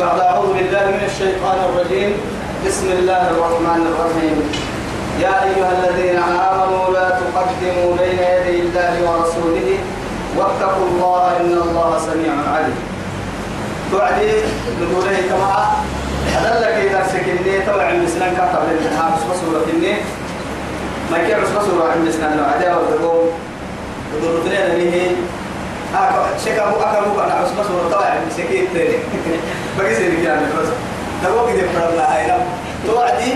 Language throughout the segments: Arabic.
بعد أعوذ بالله من الشيطان الرجيم. بسم الله الرحمن الرحيم. يا أيها الذين آمنوا لا تقدموا بين يدي الله ورسوله واتقوا الله إن الله سميع عليم. توعدي نقوله كما أدلك إذا سكني توعي عند سنان كاتب للنهار بس سورة إني. ما كي بس سورة عند سنان لو عدا وتقوم ودورتنا به شكا مو أكا مو أنا بس سورة توعي عند سكين تاني بقي سيري يعني بس نقول كده فرنا هاي نم توعدي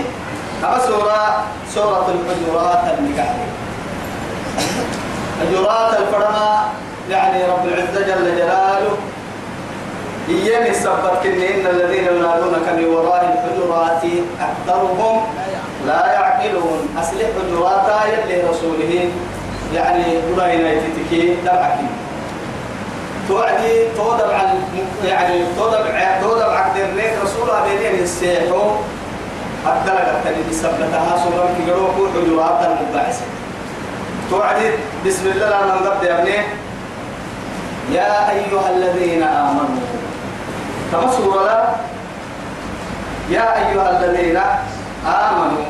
أما سورة سورة الحجرات النكاح حجرات الفرما يعني رب العزة جل جلاله إيام السبت كنين الذين ينادونك من وراء الحجرات أكثرهم لا يعقلون أصل حجرات يلي رسوله يعني قرأينا يتتكي دبعكي توعدي تودب على يعني تودب تودب عقد الريك رسولها بينين السيحو. الدرجة التي بسبتها سورة كيروكو حجرات المبعثة توعدي بسم الله لما نبدأ يا ابني. يا أيها الذين آمنوا. تمسوا لا يا أيها الذين آمنوا.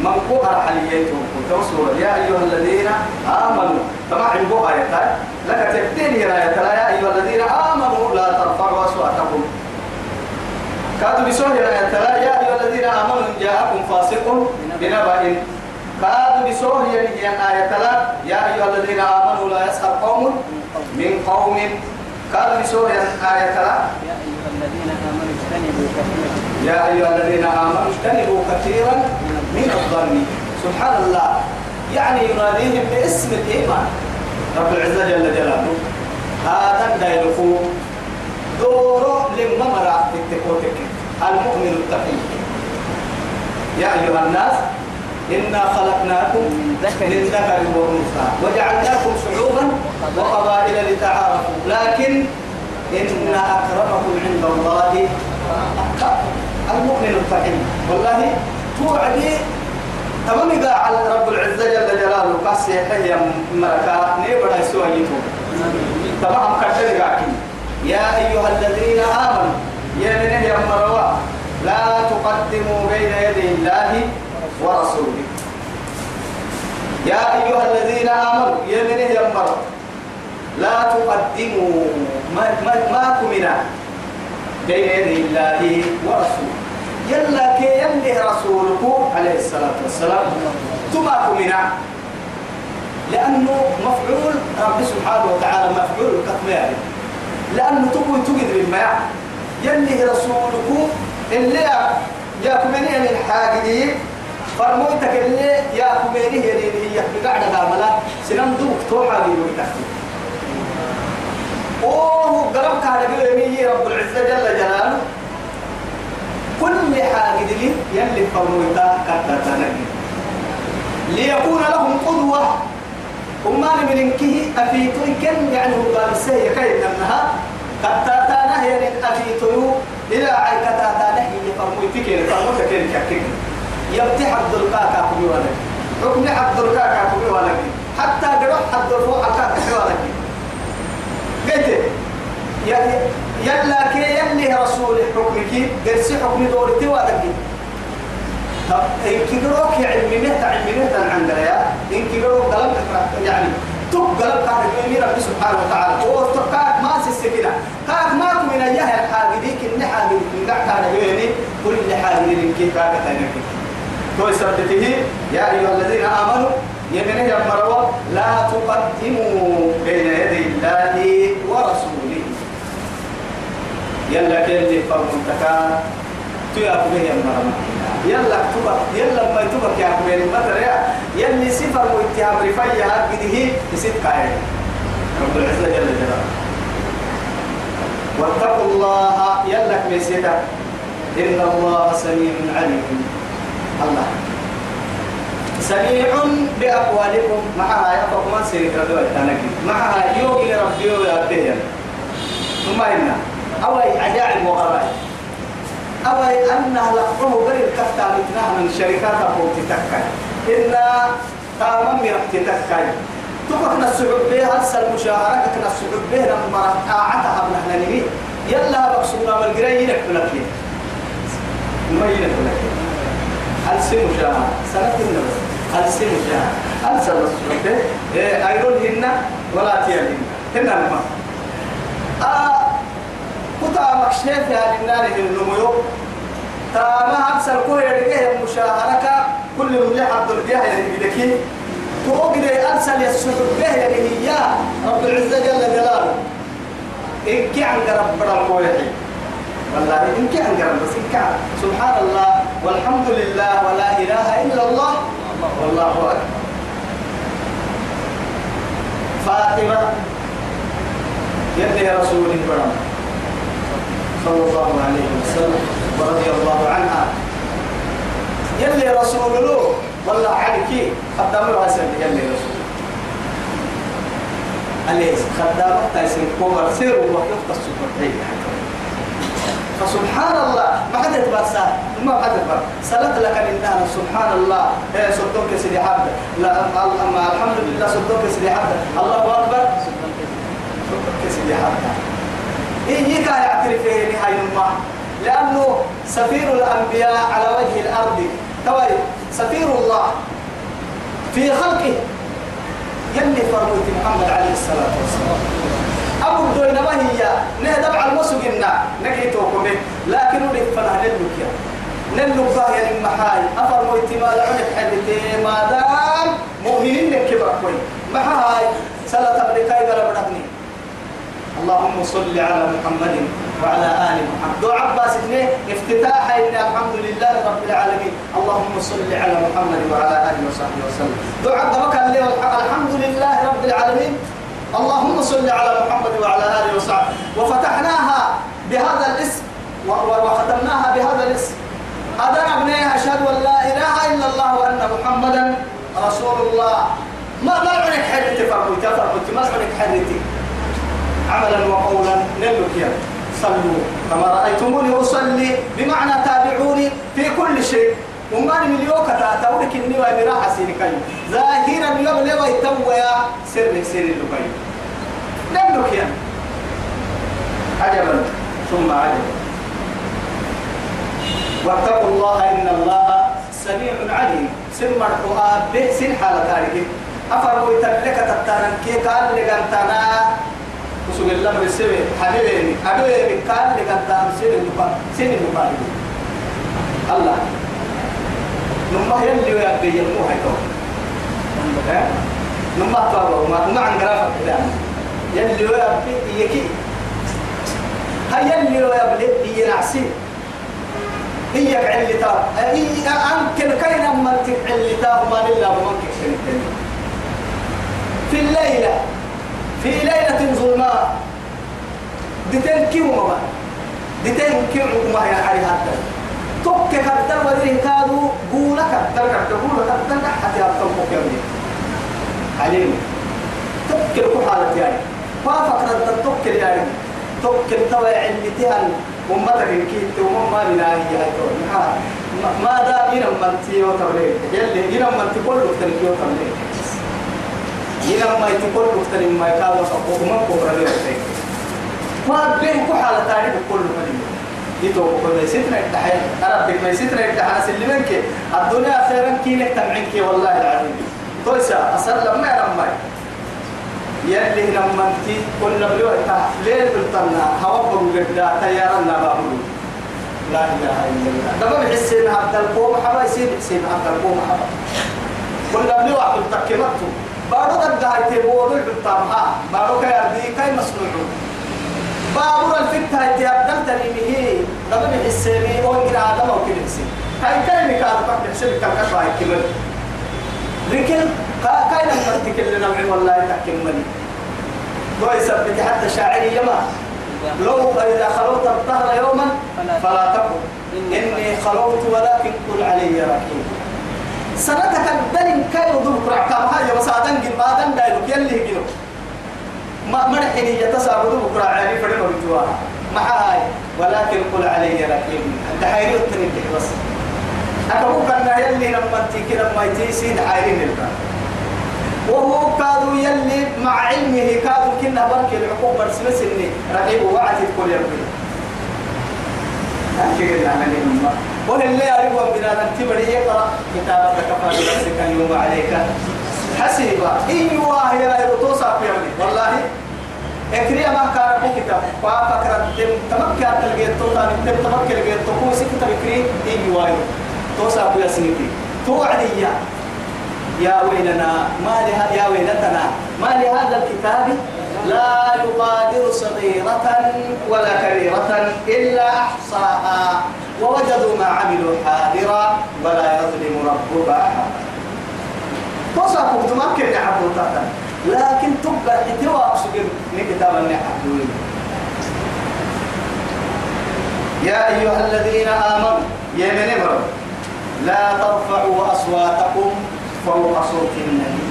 من قهر حليتهم تمسوا يا أيها الذين آمنوا. تمام عندو آية لك تبتين يا آية يا أيها الذين آمنوا لا ترفعوا أصواتكم. كادوا بسوه يا آية يا أيها الذين آمنوا إن جاءكم فاسق بنبأ. كادوا بسوه يا آية يا أيها الذين آمنوا لا يسخر قوم من قوم. قال في سورة آية ترى يا أيها الذين آمنوا اجتنبوا كثيرا يا أيها الذين آمنوا اجتنبوا كثيرا. من الظن سبحان الله يعني يناديهم باسم الإيمان. رب العزة جل جلاله. هذا الدينفو دوره لما مرا تكتكوتك المؤمن التقي. يا أيها الناس إنا خلقناكم من ذكر وأنثى وجعلناكم شعوبا وقبائل لتعارفوا. لكن إن أكرمكم عند الله المؤمن التقي. والله توعدي تمام على رب العزة جل جلاله قاسي هي ملكا نيبرا يسوى يتوب. تمام كتير يا أيها الذين آمنوا يا من يا مروا لا تقدموا بين يدي الله ورسوله. يا أيها الذين آمنوا يا من يمر لا تقدموا ما ما ما كمنا بين يدي الله ورسوله. يلا كي يلي رسولك عليه الصلاة والسلام. تما كمنا لأنه مفعول رب سبحانه وتعالى مفعول كثمار لأنه تقوي تقدر الماء يلي رسولك اللي يا كمني الحاجدين فرموتك اللي يا كميني هي اللي هي قاعدة كاملة سنم دوك توحى ويتك أوه قرب كان يمي رب العزة جل جلاله. كل حاجة لي يلي فرموتا كتتنا ليكون لهم قدوة. وما من إنكه أفيتو كن يعني هو السهي كيد أنها كتتنا هي أفيتو. إلى عيكتتنا هي فرموتك فرموتك كن يبتي عبد الكاكا كبي ولك حكم عبد الكاكا كبي ولك حتى قرأ عبد الفوق كاكا كبي ولك قلت يلا كي يلي رسول حكمك قرسي حكم دورتي ولك طب إن كيروك علمي مهت علمي مهت عن يا. إن كيروك قلب يعني تب قلب كان يمين ربي سبحانه وتعالى. هو تقاك ما سيسكنا كاك ما من أيها الحاجة ديك إن حاجة من قاعد كان يمين كل حاجة من كيف كاك تانيك تو سبته يا أيها الذين آمنوا يمنه يا مروا لا تقدموا بين يدي الله ورسوله يلا كل فرمتك تيا به يا مروا يلا تبك يلا ما تبك يا أبوي المدر يا يلي سفر واتهام رفايا قده يسيب كاين رب العزة جل جلاله واتقوا الله يلا كمسيتا إن الله سميع عليم الله سميع بأقوالكم معها يفق من سيرك ردوة تنكي معها يوغي ربي ويأبيه ثم إن أوي عجائب وغرائب. أوي أنها لقوه بري الكفتا متناها من شركات أبو تتكي إن تامم يرتتكي تقفنا السعود بها هسه المشاهرة كنا السعود بها لما قاعتها بنحن نمي يلا بقصونا والقرينة لك ما يلك لك هل سمو شاها سنة سمو شاها هل سنة السنة إيه أيضا هن ولا تيالين هن الماء. آه كتا مكشيف يا لنان النمو تاما أكثر كل يرجع مشاهرك كل من عبد الجاه يعني بدكي توقد أرسل يسوع به يعني هي رب العزة جل جلاله. إن كان رب القوي والله إن كان قرب بس إن كان. سبحان الله والحمد لله ولا إله إلا الله. والله أكبر. فاطمة يدي رسول برم صلى الله عليه وسلم ورضي الله عنها. يلي رسول له والله عليك خدام الحسن يلي رسول. أليس خدام تايسن كوبر سير وقت السكر فسبحان الله ما حد يتبرسا ما حد يتبر سلت لك الإنسان سبحان الله إيه صدق سيدي حد لا الحمد لله صدق سيدي حد الله أكبر. صدق سيدي حد إيه يكا يعترف نهاية الماء لأنه سفير الأنبياء على وجه الأرض. توي سفير الله في خلقه. يلي فرموت محمد عليه الصلاة والسلام. أبو الدوين ما هي نهدب على المسوق النا نجيتوكم لكن ولد فنا نلوك يا. نلوك يا المحاي أفرموت ما لعنك حدثي ما دام مؤمنين كبر كوي محاي. سلطة بلكاي بربني اللهم صل على محمد وعلى آل محمد. دعاء عباس إنه افتتاح إن الحمد لله رب العالمين. اللهم صل على محمد وعلى آله وصحبه وسلم. دعاء بك الحمد لله رب العالمين. اللهم صل على محمد وعلى آله وصحبه. وفتحناها بهذا الاسم. وختمناها بهذا الاسم. أدنا ابنيها أشهد أن لا إله إلا الله وأن محمدا رسول الله. ما ما عنك حرتي فرقتي فرقتي ما عنك حرتي عملا وقولا يا صلوا كما رأيتموني أصلي بمعنى تابعوني في كل شيء. وما من اليوم كتا تقولك إني وأنا راح أسير كي ظاهرا اليوم لما يتوى سر سر اللقي نملك يا عجبا. ثم عجبا واتقوا الله إن الله سميع عليم. سن مرحوها به سن حالة تاريخ أفرموا يتلك تتانا كي قال لغانتانا وسوق الله بسوي حبيبي حبيبي قال لغانتانا سن النقاط سن النقاط الله نما يلي ويبي يلمو هيكو نما طابو ما ما عن غرافة كده يلي ويبي يكي هاي يلي ويبي ينعسي هي علتا هي أنكر كين من علتا وما لله ومن في الليلة في ليلة ظلماء. دتين كيو ما دتين كيو ما هي حري هذا توك كتر ودري كادو قولا كتر كتر قولا كتر حتى يبطل مكمل عليم. توك لكو حالة يعني ما فكرت توك يعني توك التوى علتها أمتك كيت ومم ما بنا هي ما دا إنا من تيو تبلي يلي إنا من تقول لك تيو تبلي إنا ما تقول لك تني ما يكاد فوق ما كبر لي ما بين كحالة تاني بكل مدينة. يتو بكل ستنا التحية أنا بدك ما ستنا التحية سلمنك الدنيا خيرا كينك تمعنك والله العظيم. تويسا أسلم ما يرمي يلي لما انت كنا بلوه ليل بالطنا هوبر قدا تيارنا بابلو لا إله إلا الله. دابا بحس ان عبد القوم حبا يصير يصير عبد القوم حبا. كنا بلوه عبد التكمتو بارو قد هاي تبور بالطام ها بارو كاي ردي كاي مسنوع بابور الفتة هاي تبدل تريمه دابا بحس ان هو غير آدم أو كده هاي كاي مكان بحث حسب كان كاي كمل لكن كاين مرتك اللي نوعي والله تكملي لو يثبت حتى شاعري يما لو إذا خلوت الظهر يوما فلا تقل إني خلوت ولكن قل علي ركيب سنتك الدلم كاي ودوك رعكام هاي وسادن قل بادن دايلوك يلي قلو ما مرحني يتسابد بكرة عالي فرنا بجواها مع هاي. ولكن قل علي ركيب دحيري التنين بس. أكبوك أن يلي لما تيكي لما يتيسين حايرين الباب وهو كادوا يلي مع علمه كادوا كنا برك العقوق برسمس إني رقيب وعد كل يوم. أكيد أنا الأمة وهل أريد بنا تبري يقرأ كتابك كفى بنفسك اليوم عليك. حسيبا إيوه يا توصف يومي والله اكريا ما كان كتاب. فأفكر تم تمكن تلقيت تو تم تمكن لقيت كو سكت بكري. أيوه توصف يا سنتي توعدي يا ويلنا. ما لها يا ويلتنا. ما لهذا الكتاب لا يغادر صغيرة ولا عملوا حاضرا ولا يظلم ربك أحدا. توصف تمكن عبد لكن تبقى إتوا أسجل كتاب النحو يا أيها الذين آمنوا يا من امروا لا ترفعوا أصواتكم فوق صوت النبي.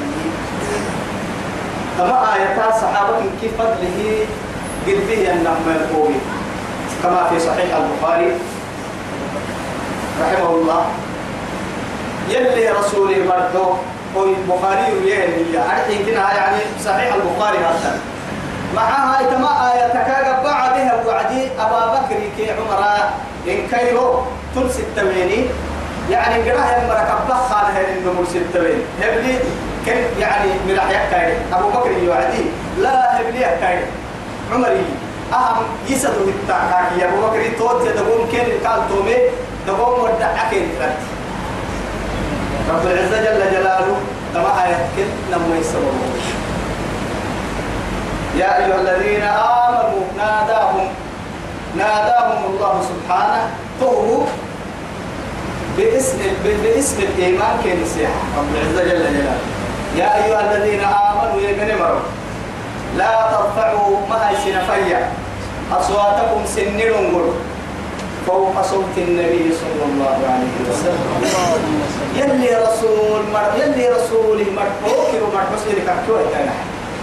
كما آيات صحابة كيف فضله قد به النعم القوي كما في صحيح البخاري رحمه الله يلي رسول مرتو هو البخاري ويهن هي كنا يعني صحيح البخاري هذا. معها كما آية تكاغا بعدها وعدي أبا بكر كي عمر إن كيرو تلس التميني يعني قرأها المركب بخال هين إنه مرسل التمين هبلي كن يعني من أحياء أبو بكر يوعدي. لا هبلي كاي عمري. أهم يسدوا التعكاك يا أبو بكر توت يدقون كن قال تومي. دقون ودع أكين فرد رب العزة جل جلاله آية كن لما يسببوا يا أيها الذين آمنوا ناداهم ناداهم الله سبحانه طهو باسم باسم الإيمان كنسيح رب العزة جل جلاله. يا أيها الذين آمنوا يا بني مرو لا ترفعوا ما سنفيا أصواتكم سنين فوق صوت النبي صلى الله عليه وسلم. يلي رسول مر يلي رسول مر فوق ومر حسين كتوه كان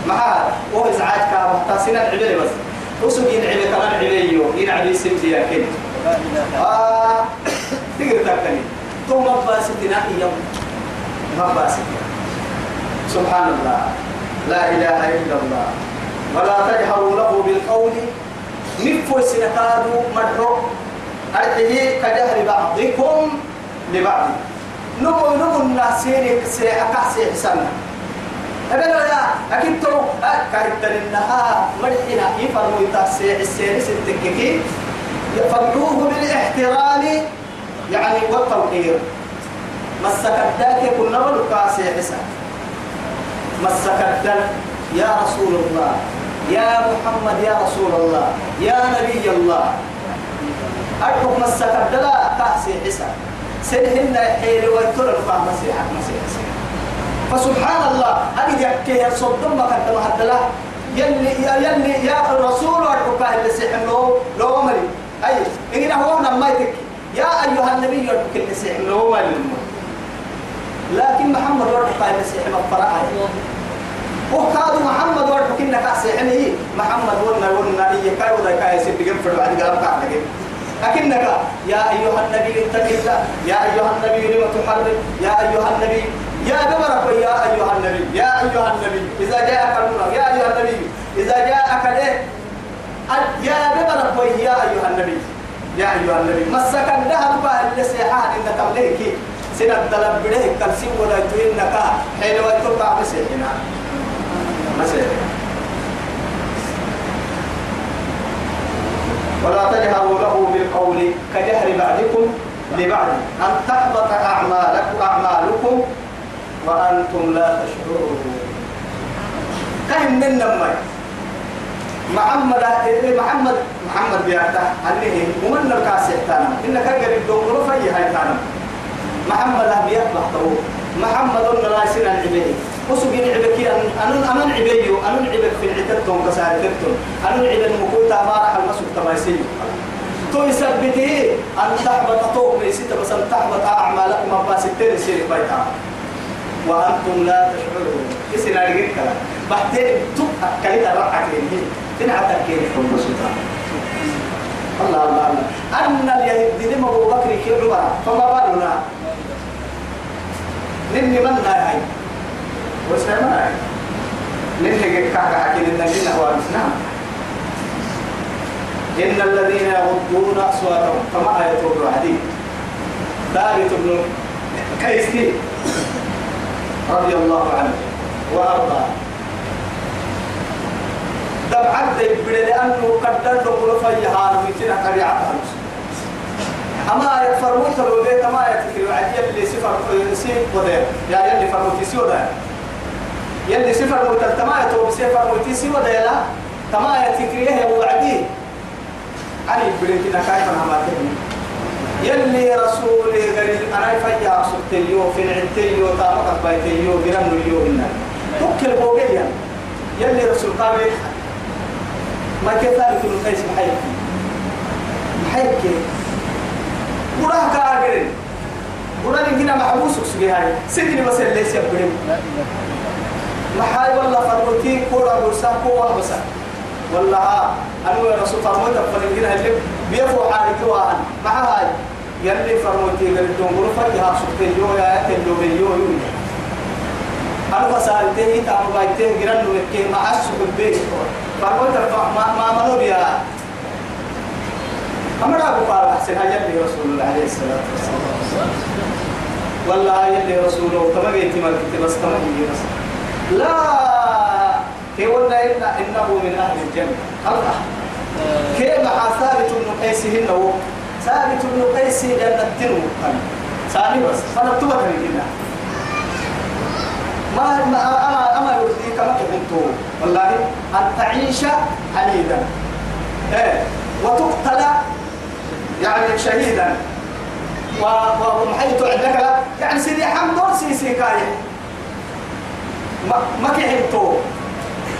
معها وهو إزعاج كابه تاسنا العبير بس. وسوق ينعبي كمان عبيو ينعبي سبتي أكيد آه. تقدر تكني تو مباستنا يوم مباستنا سبحان الله. لا إله إلا الله. ولا تجهروا له بالقول. نفو سنكادوا مدعو أرحيه كجهر بعضكم لبعض. نبو نبو الناسين سيحكا سيحسنا أبدا يا أكيد تو أكيد إنها مرحنا يفرموا يتاسيح السيرس التككي يفرحوه بالإحترام يعني والتوقير. مسك الداك كنا ولقى سيحسن مسك الدل يا رسول الله. يا محمد يا رسول الله. يا نبي الله. أرحب مسك الدل كاسي حسن سنهن حيري ويتر الفهم مسيحك مسيح فسبحان الله أبي يكي صدم مقدم الدلا يلي يلي يا الرسول أرحب اللي سيحن لو لو ملي أي إن هو نما يا أيها النبي أرحب اللي سيحن لو ملي لكن محمد أرحب اللي سيحن الفرائض وكادوا محمد ورد كنا كاسحني محمد ورنا ورنا إيه كاي ودا كاي سيد بيجم في بعد بتاع لكن لكنك يا أيها النبي اتق الله. يا أيها النبي لما تحرم. يا أيها النبي. يا جبرك يا أيها النبي. يا أيها النبي. إذا جاءك المنى. يا أيها النبي. إذا جاءك إيه يا جبرك يا أيها النبي. يا أيها النبي. مسك الذهب اللي سيحان إنك مليك سنة دلب بده كالسيم ولا تهينك حين ويتوقع مسيحنا مسيح. ولا تجهروا له بالقول كجهر بعضكم لبعض. أن تحبط أعمالكم أعمالكم وأنتم لا تشعرون. كهم من نمي. محمد محمد محمد بيعته أنه ومن الكاسح تانا إنك قريب دور في هاي تانا محمد بيطلع تو. محمد لا يصير العبيد وسجين عبك أن أنا عبيو أنا عبك في العتتهم كسارتهم أنا عبك مكوتا ما راح المسك تمايسي تو يثبته أن تحبط طوق ليست بس أن تحبط أعمالكم أباس التاني سير بيتا. وأنتم لا تشعرون. كسنا لقيت كلام بعدين تبقى كلمة رقعتين تنعتك كيف الله الله الله. أن اليهود دم أبو بكر كي فما بالنا؟ نني من وسلم هاي نني كعكا حكي لنا لنا هو الإسلام إن الذين يغضون أصواتهم كما آية الحديث. ثابت بن كيسي رضي الله عنه وأرضاه. دم عبد يبدي لأنه قدر له قلوفا يهان ويتنا قريعة أما يفرموت لو بيت ما يتكلم عجيب اللي سفر سي ودير يا يلي فرموتي سي ودير يلي سفر موت التما يتوب سفر موتي سي ودير تما يتكلم يا بدي كده كيف أنا ما يلي رسولي قال أنا فيا سبتيو في العتيو تامك بيتيو جرام اليو هنا. توكل بوجيا يلي رسول قال ما كذلك القيس محيك محيك قراه كاغرين قراه نجينا محبوس سجي هاي سجن بس اللي سيبرم محاي والله فرمتي كورا برسا كوا بس والله أنا يا رسول فرمت فنجينا اللي بيفو حالك وآن. مع هاي يلي فرمتي قال الدنبر فيها سبتين يو يا تلو بيو يو أنا فسالته تام بايته جيران نوكي ما أسوق بيه فرمت ما ما منو بيا أمر أبو قال أحسن يلي رسول الله عليه الصلاة والسلام. والله يلي رسوله تما جيتي ما كنت بس تما بس لا! كي قلنا إن إنه من أهل الجنة. الله كي مع ثابت بن قيس هنا ثابت بن قيس جنة تنو ثاني بس. فأنا تبغى كنا ما ما أما أما يرضي كما كنتو والله أن تعيش حميدا. إيه. وتقتل يعني شهيدا. ومحيط عندك يعني سيدي حمد سيسي كاي ما ما كحنتو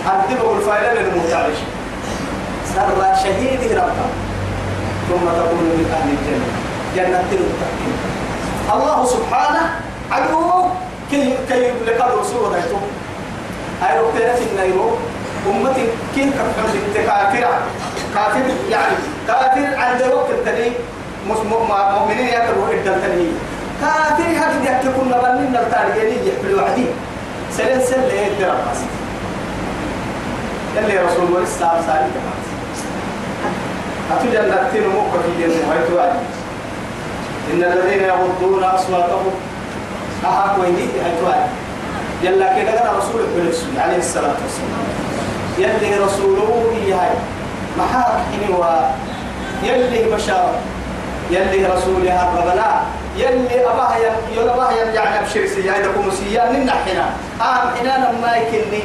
أدبه الفايلة للمتعش سر شهيد ربك ثم تكون من أهل الجنة جنة المتقين. الله سبحانه عدو. كي كي لقد رسول ودايتو هاي ربنا في النيرو أمتي كيف كفر كافرة كافر يعني كافر عند وقت التاني مؤمنين يكرهوا إدى التاني كافر هذا يكتبون نبني نلتاريني يحبلوا عدي سلين سل ليه الدرس يلي رسول الله السلام سالي كمان أتجد نتين موقع في هاي توالي إن الذين يغضون أصواتهم أحق ويني هاي توالي يلا كده كده رسول الله عليه الصلاة والسلام. يلي رسوله هاي. محاك و يلي بشارة يلي رسولها ربنا يلي أباها يلا أباها يعني أبشر سيا إذا كم سيا من حنا آم حنا لما يكني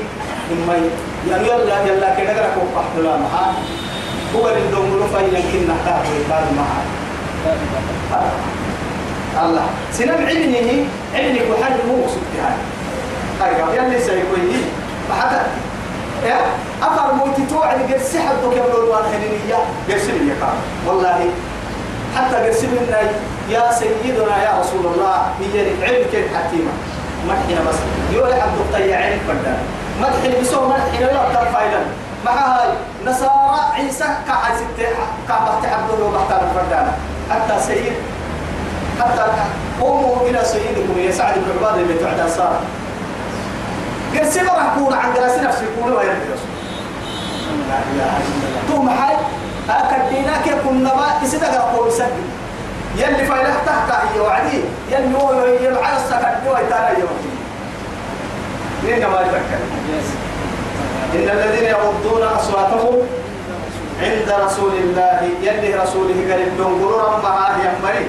يعني يلا يلا كده كم قحطنا محا هو اللي دوملو في يمكن نحتاج ويقال معه الله سنم علمه علمك وحد مو سبتها أيوة يلي سيكون حتى يا أفر موتي توعد قد سحب دوك يبلو الوان هنينية قرسل يا كام والله حتى قرسل لنا يا سيدنا يا رسول الله هي علم كيف حكيمة مدحنا بس يقول عبد الطيب علم فردان مدح بسوء مدح لا ترفع مع هاي. نصارى عيسى كعب ستة كعب تعبدون وبحتان فردان حتى سيد حتى قوموا إلى سيدكم. يا سعد بن عبادة اللي تعدى صار قرسي راح يكون عن قراسي نفسه يكون وين لا إله إلا الله. تو محل اكدينا كي كنا ما يسدق أقول سد. يلي فايلة تحت هي وعدي. يلي هو يلعب السكت هو يتانا يوم مين ما يفكر إن الذين يغضون أصواتهم عند رسول الله يلي رسوله قال لهم غرورا معاه ينبري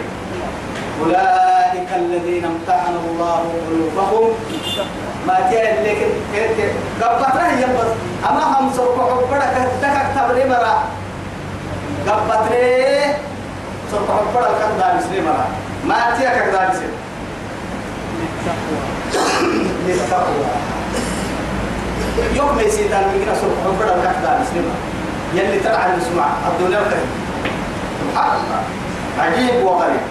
أولئك الذين امتحن الله قلوبهم ما جاء لكن قبطنا هي بس أما هم سرق حبرك دكك تبري مرا قبطنا سرق حبرك كذا مسلم مرا ما تيا كذا مسلم للتقوى يوم ما يصير دار من سرق حبرك كذا مسلم يلي ترعى المسمع الدنيا وكذا سبحان الله عجيب وغريب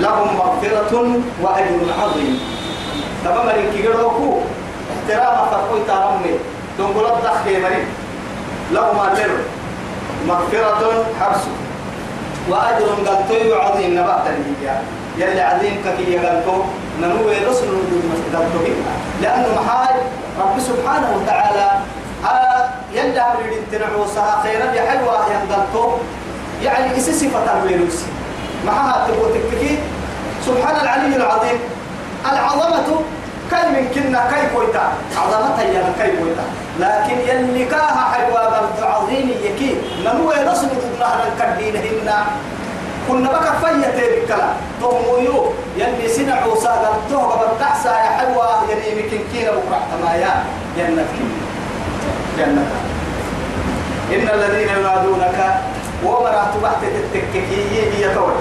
لهم مغفرة وأجر عظيم تمام لك يروكو احترام فرقوي تارمي دنقل الضخ مريم لهم أجر مغفرة حرس وأجر قلتو عظيم نبات الهجاء يلي عظيم كي قلتو ننوي رسل قلتو لأنه محاج رب سبحانه وتعالى آه يلي أمر تنعوسها خيرا يا حلوة ينقلتو يعني إسي صفة الويروس معها تقول تككي سبحان العلي العظيم. العظمة كي من كنا كي كويتا عظمتها يا كي كويتا لكن يلي كاها حلوة عظيم يكي. نمو الكردين هنا. كنا بقى فيا بكلا توميو يلي سنعوا ساقا توقع بالتحسى يا حلوة يلي مكين كينا بكرة تمايا جنة. جنة. إن الذين ينادونك ومرأة تبحت التككية هي تول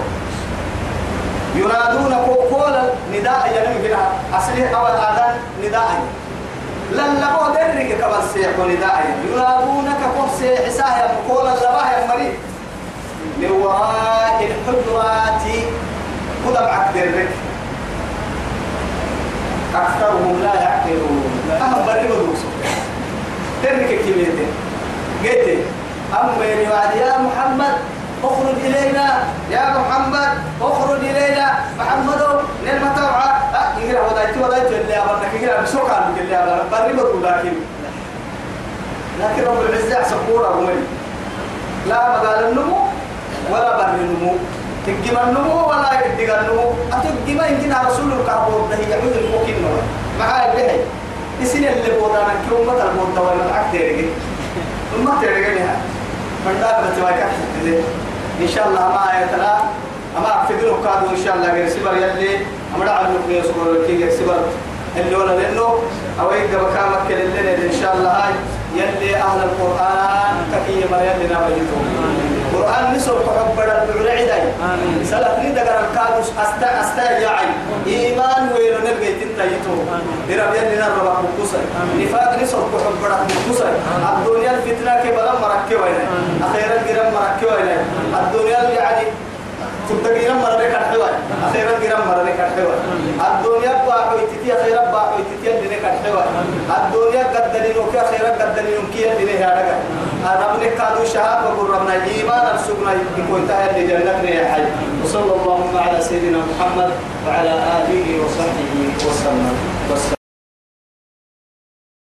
ينادونك قولا نداء ينمي بنا أصلي أول آذان نداء. لن لقوا درك كبر سيح نداء ينادونك قف سيح ساهي قولا لباه يا مريض. من وراء الحجرات خذ معك درك أكثرهم لا يعقلون. أهم بريء ودوسو درك كميتين قلت أما وعد يا محمد أخرج إلينا. يا محمد أخرج إلينا. محمد نلمة توعى يقرأ ودايت ودايت اللي أمرنا يقرأ بسوق عن اللي أمرنا بري بدو لكن لكن رب العزة أحسن قورة لا مقال النمو ولا بر النمو. تجمع النمو ولا يدق النمو أتجمع يمكن رسول الكعبور ده يعود الفوكين معاه اللي السنة اللي بودانا كيوم مثل بودا ولا العكتير ما ترجعني من دار بتواجه إن شاء الله ما يتلا أما أفكره كادو إن شاء الله غير سبر يلي. أما دعوا نقول يسبر كي غير سبر. اللي ولا لأنه أو يجب كامك للنا إن شاء الله هاي. يلي أهل القرآن كي ما يلي نبيتو القرآن نسر حب بدل بعلعداي سلف لي دقر الكادوس أستا أستا يعي. إيمان ويلو نبغي تنتيتو درب يلي نربا بكوسا نفاق نسر حب بدل بكوسا الدنيا الفتنة كبلا مركبة أخيرا جرم مركبة الدنيا يعني تبتغينا مرة كحوا أخيرا جرام مرة كحوا الدنيا باعوا تتي أخيرا باعوا تتي اللي كحوا الدنيا قد دليلو كي أخيرا قد دليلو كي اللي هذا ربنا كادو شهاد وقول ربنا إيمان السجن يكون تهل لجنة يا حي. وصلى اللهم على سيدنا محمد وعلى آله وصحبه وسلم.